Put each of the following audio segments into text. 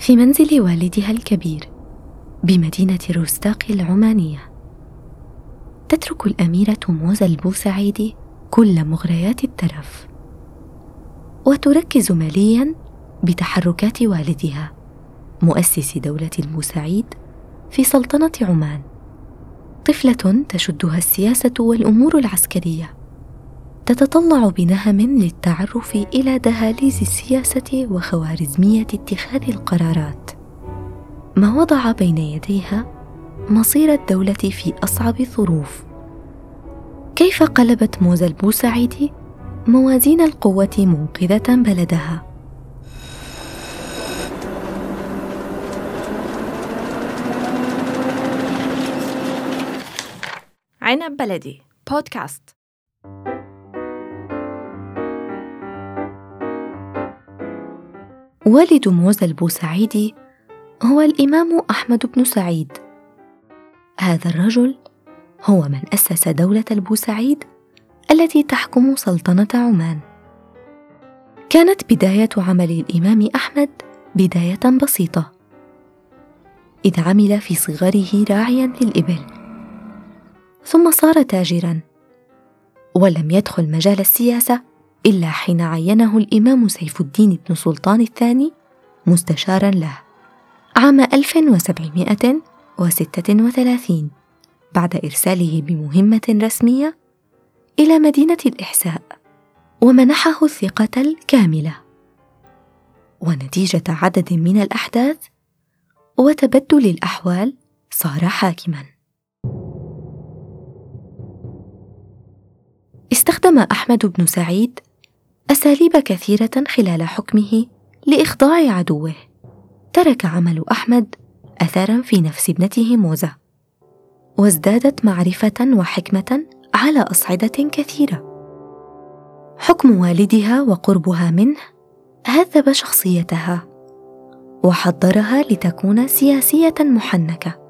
في منزل والدها الكبير بمدينة روستاق العمانية. تترك الأميرة موزة البوسعيدي كل مغريات الترف. وتركز ماليا بتحركات والدها مؤسس دولة البوسعيد في سلطنة عمان. طفلة تشدها السياسة والأمور العسكرية. تتطلع بنهم للتعرف إلى دهاليز السياسة وخوارزمية اتخاذ القرارات. ما وضع بين يديها مصير الدولة في أصعب الظروف. كيف قلبت موزة البوسعيدي موازين القوة منقذة بلدها؟ عنب بلدي بودكاست والد موزة البوسعيدي هو الإمام أحمد بن سعيد. هذا الرجل هو من أسس دولة البوسعيد التي تحكم سلطنة عمان. كانت بداية عمل الإمام أحمد بداية بسيطة. إذ عمل في صغره راعيا للإبل. ثم صار تاجرا. ولم يدخل مجال السياسة إلا حين عينه الإمام سيف الدين بن سلطان الثاني مستشارا له. عام 1736 بعد إرساله بمهمة رسمية إلى مدينة الإحساء ومنحه الثقة الكاملة. ونتيجة عدد من الأحداث وتبدل الأحوال صار حاكما. استخدم أحمد بن سعيد أساليب كثيرة خلال حكمه لإخضاع عدوه. ترك عمل أحمد أثرا في نفس ابنته موزة. وازدادت معرفة وحكمة على أصعدة كثيرة. حكم والدها وقربها منه هذب شخصيتها وحضرها لتكون سياسية محنكة.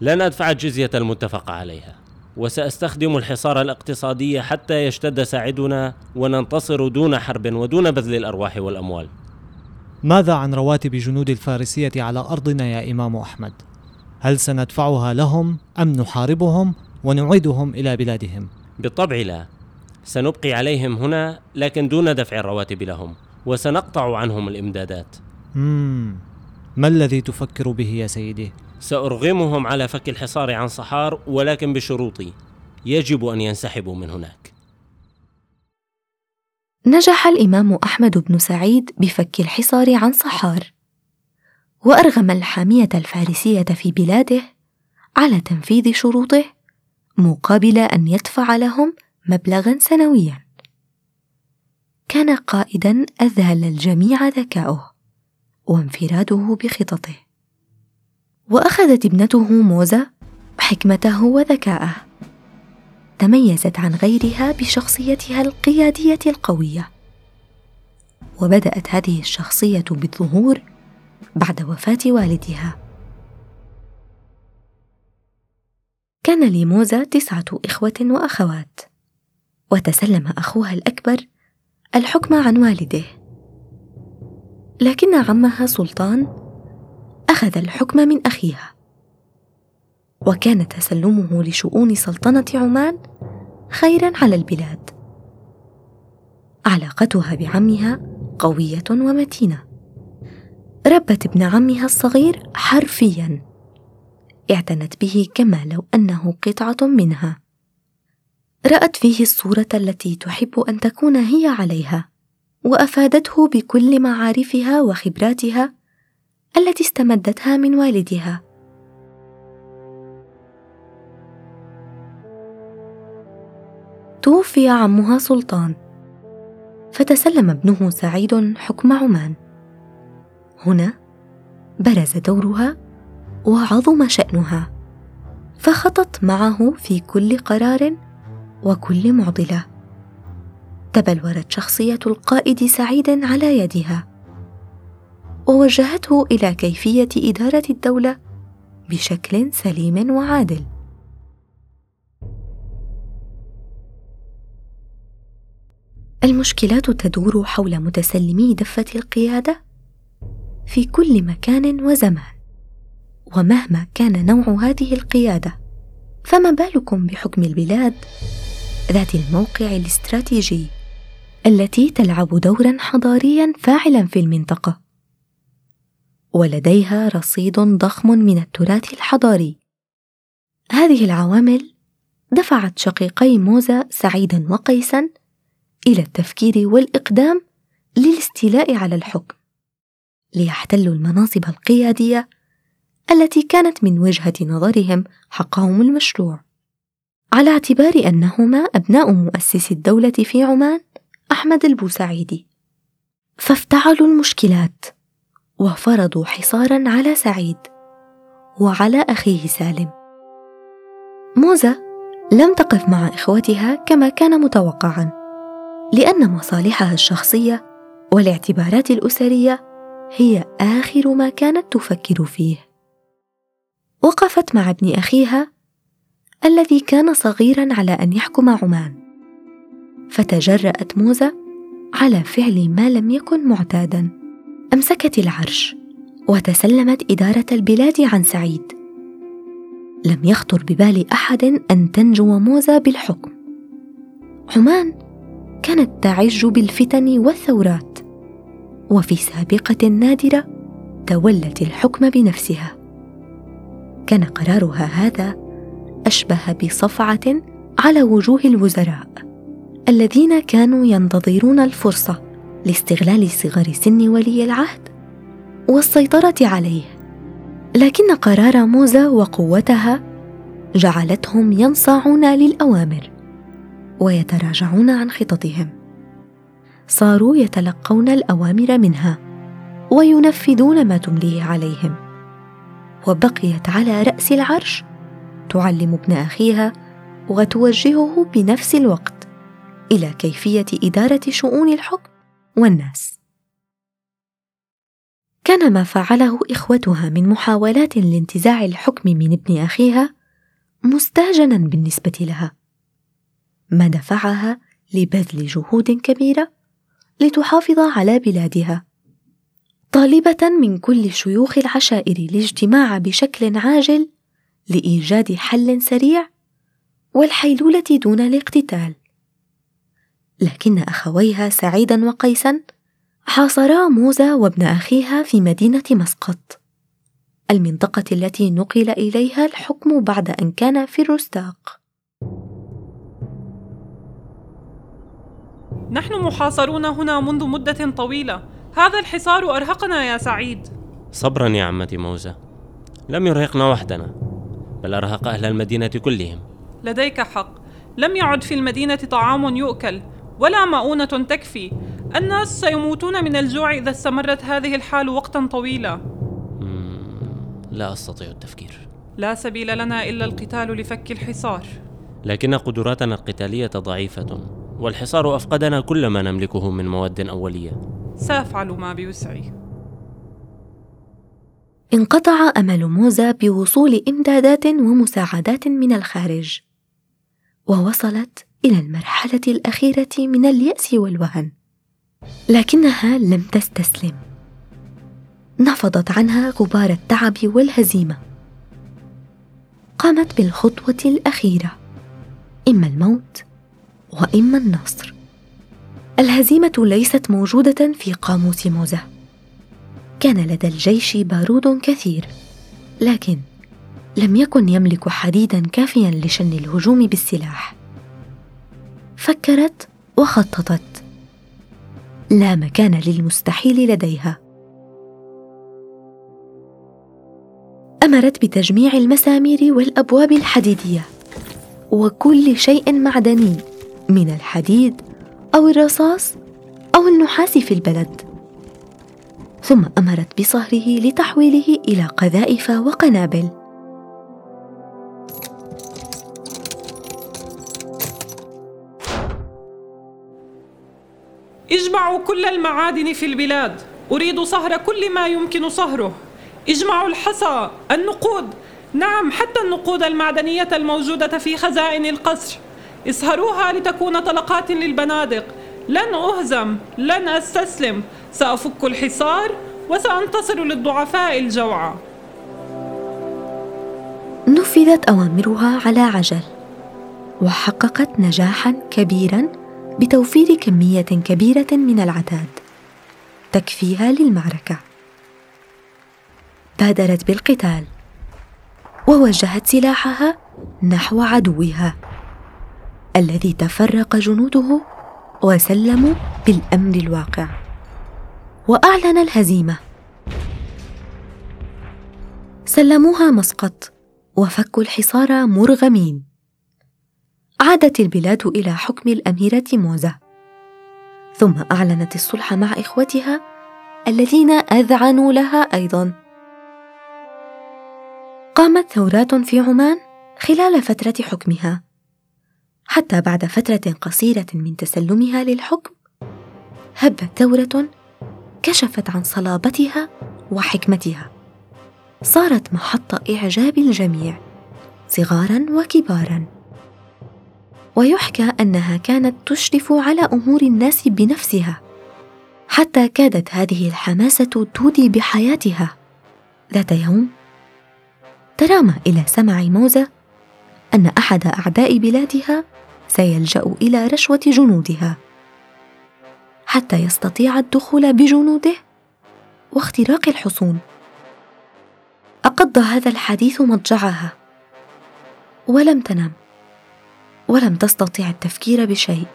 لن أدفع الجزية المتفق عليها. وسأستخدم الحصار الاقتصادي حتى يشتد ساعدنا وننتصر دون حرب ودون بذل الأرواح والأموال ماذا عن رواتب جنود الفارسية على أرضنا يا إمام أحمد؟ هل سندفعها لهم أم نحاربهم ونعيدهم إلى بلادهم؟ بالطبع لا سنبقي عليهم هنا لكن دون دفع الرواتب لهم وسنقطع عنهم الإمدادات مم. ما الذي تفكر به يا سيدي؟ سأرغمهم على فك الحصار عن صحار ولكن بشروطي. يجب أن ينسحبوا من هناك. نجح الإمام أحمد بن سعيد بفك الحصار عن صحار وأرغم الحامية الفارسية في بلاده على تنفيذ شروطه مقابل أن يدفع لهم مبلغا سنويا. كان قائدا أذهل الجميع ذكاؤه وانفراده بخططه. وأخذت ابنته موزة حكمته وذكاءه. تميزت عن غيرها بشخصيتها القيادية القوية. وبدأت هذه الشخصية بالظهور بعد وفاة والدها. كان لموزة تسعة إخوة وأخوات. وتسلم أخوها الأكبر الحكم عن والده. لكن عمها سلطان أخذ الحكم من أخيها. وكان تسلمه لشؤون سلطنة عمان خيرا على البلاد. علاقتها بعمها قوية ومتينة. ربت ابن عمها الصغير حرفيا. اعتنت به كما لو أنه قطعة منها. رأت فيه الصورة التي تحب أن تكون هي عليها وأفادته بكل معارفها وخبراتها التي استمدتها من والدها. توفي عمها سلطان. فتسلم ابنه سعيد حكم عمان. هنا برز دورها وعظم شأنها. فخطت معه في كل قرار وكل معضلة. تبلورت شخصية القائد سعيد على يدها. ووجهته إلى كيفية إدارة الدولة بشكل سليم وعادل. المشكلات تدور حول متسلمي دفة القيادة في كل مكان وزمان ومهما كان نوع هذه القيادة فما بالكم بحكم البلاد ذات الموقع الاستراتيجي التي تلعب دورا حضاريا فاعلا في المنطقة؟ ولديها رصيد ضخم من التراث الحضاري. هذه العوامل دفعت شقيقي موزة سعيدا وقيسا إلى التفكير والإقدام للاستيلاء على الحكم ليحتلوا المناصب القيادية التي كانت من وجهة نظرهم حقهم المشروع. على اعتبار أنهما أبناء مؤسس الدولة في عمان أحمد البوسعيدي. فافتعلوا المشكلات. وفرضوا حصارا على سعيد وعلى أخيه سالم. موزة لم تقف مع إخوتها كما كان متوقعا لأن مصالحها الشخصية والاعتبارات الأسرية هي آخر ما كانت تفكر فيه. وقفت مع ابن أخيها الذي كان صغيرا على أن يحكم عمان. فتجرأت موزة على فعل ما لم يكن معتادا. أمسكت العرش وتسلمت إدارة البلاد عن سعيد. لم يخطر ببال أحد أن تنجو موزه بالحكم. عمان كانت تعج بالفتن والثورات وفي سابقة نادرة تولت الحكم بنفسها. كان قرارها هذا أشبه بصفعة على وجوه الوزراء الذين كانوا ينتظرون الفرصة. لاستغلال صغر سن ولي العهد والسيطرة عليه. لكن قرار موزة وقوتها جعلتهم ينصاعون للأوامر ويتراجعون عن خططهم. صاروا يتلقون الأوامر منها وينفذون ما تمليه عليهم. وبقيت على رأس العرش تعلم ابن أخيها وتوجهه بنفس الوقت إلى كيفية إدارة شؤون الحكم. والناس. كان ما فعله إخوتها من محاولات لانتزاع الحكم من ابن أخيها مستهجنا بالنسبة لها. ما دفعها لبذل جهود كبيرة لتحافظ على بلادها. طالبة من كل شيوخ العشائر الاجتماع بشكل عاجل لإيجاد حل سريع والحيلولة دون الاقتتال. لكن أخويها سعيدا وقيسا حاصرا موزة وابن أخيها في مدينة مسقط المنطقة التي نقل إليها الحكم بعد أن كان في الرستاق. نحن محاصرون هنا منذ مدة طويلة. هذا الحصار أرهقنا يا سعيد. صبرا يا عمتي موزة. لم يرهقنا وحدنا بل أرهق أهل المدينة كلهم. لديك حق. لم يعد في المدينة طعام يؤكل. ولا مؤونة تكفي. الناس سيموتون من الجوع إذا استمرت هذه الحال وقتا طويلا. لا أستطيع التفكير. لا سبيل لنا إلا القتال لفك الحصار. لكن قدراتنا القتالية ضعيفة والحصار أفقدنا كل ما نملكه من مواد أولية. سأفعل ما بوسعي انقطع أمل موزة بوصول إمدادات ومساعدات من الخارج. ووصلت إلى المرحلة الأخيرة من اليأس والوهن. لكنها لم تستسلم. نفضت عنها غبار التعب والهزيمة. قامت بالخطوة الأخيرة. إما الموت وإما النصر. الهزيمة ليست موجودة في قاموس موزة. كان لدى الجيش بارود كثير لكن لم يكن يملك حديدا كافيا لشن الهجوم بالسلاح. فكرت وخططت. لا مكان للمستحيل لديها. أمرت بتجميع المسامير والأبواب الحديدية وكل شيء معدني من الحديد أو الرصاص أو النحاس في البلد. ثم أمرت بصهره لتحويله إلى قذائف وقنابل. اجمعوا كل المعادن في البلاد. أريد صهر كل ما يمكن صهره. اجمعوا الحصى النقود. نعم حتى النقود المعدنية الموجودة في خزائن القصر. اصهروها لتكون طلقات للبنادق. لن أهزم لن أستسلم. سأفك الحصار وسأنتصر للضعفاء الجوعى. نفذت أوامرها على عجل وحققت نجاحا كبيرا بتوفير كمية كبيرة من العتاد تكفيها للمعركة. بادرت بالقتال. ووجهت سلاحها نحو عدوها. الذي تفرق جنوده وسلموا بالامر الواقع. وأعلن الهزيمة. سلموها مسقط وفكوا الحصار مرغمين. عادت البلاد إلى حكم الأميرة موزة. ثم أعلنت الصلح مع إخوتها الذين أذعنوا لها أيضا. قامت ثورات في عمان خلال فترة حكمها. حتى بعد فترة قصيرة من تسلمها للحكم هبت ثورة كشفت عن صلابتها وحكمتها. صارت محط إعجاب الجميع صغارا وكبارا. ويحكى أنها كانت تشرف على أمور الناس بنفسها حتى كادت هذه الحماسة تودي بحياتها. ذات يوم ترامى إلى سمع موزة أن أحد أعداء بلادها سيلجأ إلى رشوة جنودها. حتى يستطيع الدخول بجنوده واختراق الحصون. أقض هذا الحديث مضجعها ولم تنم ولم تستطع التفكير بشيء.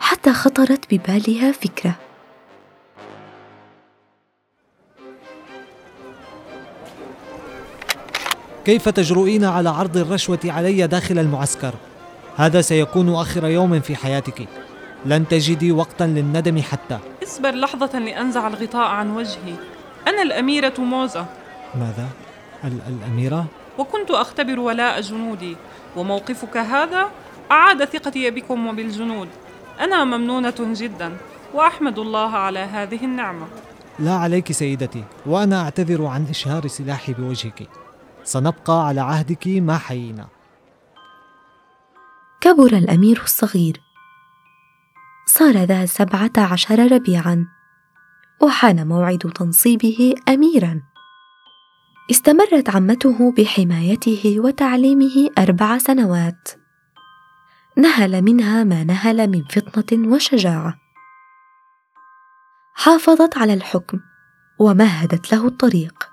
حتى خطرت ببالها فكرة. كيف تجرؤين على عرض الرشوة علي داخل المعسكر؟ هذا سيكون آخر يوم في حياتك. لن تجدي وقتا للندم حتى. اصبر لحظة لأنزع الغطاء عن وجهي. أنا الأميرة موزة. ماذا؟ ال- الأميرة؟ وكنت أختبر ولاء جنودي وموقفك هذا أعاد ثقتي بكم وبالجنود. أنا ممنونة جدا وأحمد الله على هذه النعمة. لا عليك سيدتي وأنا أعتذر عن إشهار سلاحي بوجهك. سنبقى على عهدك ما حيينا. كبر الأمير الصغير. صار ذا سبعة عشر ربيعا. وحان موعد تنصيبه أميرا. استمرت عمته بحمايته وتعليمه أربع سنوات. نهل منها ما نهل من فطنة وشجاعة. حافظت على الحكم ومهدت له الطريق.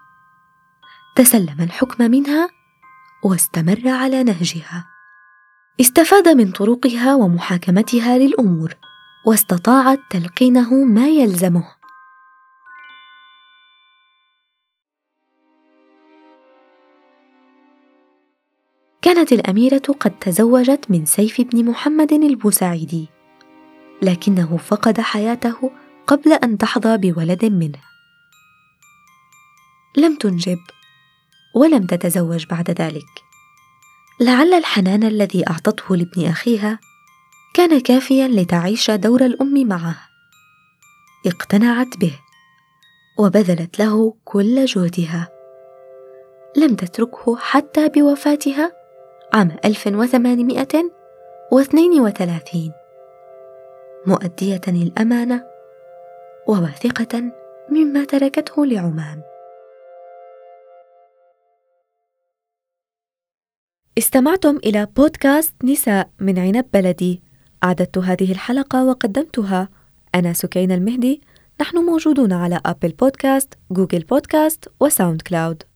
تسلم الحكم منها واستمر على نهجها. استفاد من طرقها ومحاكمتها للأمور واستطاعت تلقينه ما يلزمه. كانت الأميرة قد تزوجت من سيف بن محمد البوسعيدي لكنه فقد حياته قبل أن تحظى بولد منه. لم تنجب ولم تتزوج بعد ذلك. لعل الحنان الذي أعطته لابن أخيها كان كافيا لتعيش دور الأم معه. اقتنعت به وبذلت له كل جهدها. لم تتركه حتى بوفاتها عام 1832 مؤدية الأمانة وواثقة مما تركته لعمان. استمعتم إلى بودكاست نساء من عنب بلدي. أعددت هذه الحلقة وقدمتها أنا سكين المهدي. نحن موجودون على أبل بودكاست، جوجل بودكاست وساوند كلاود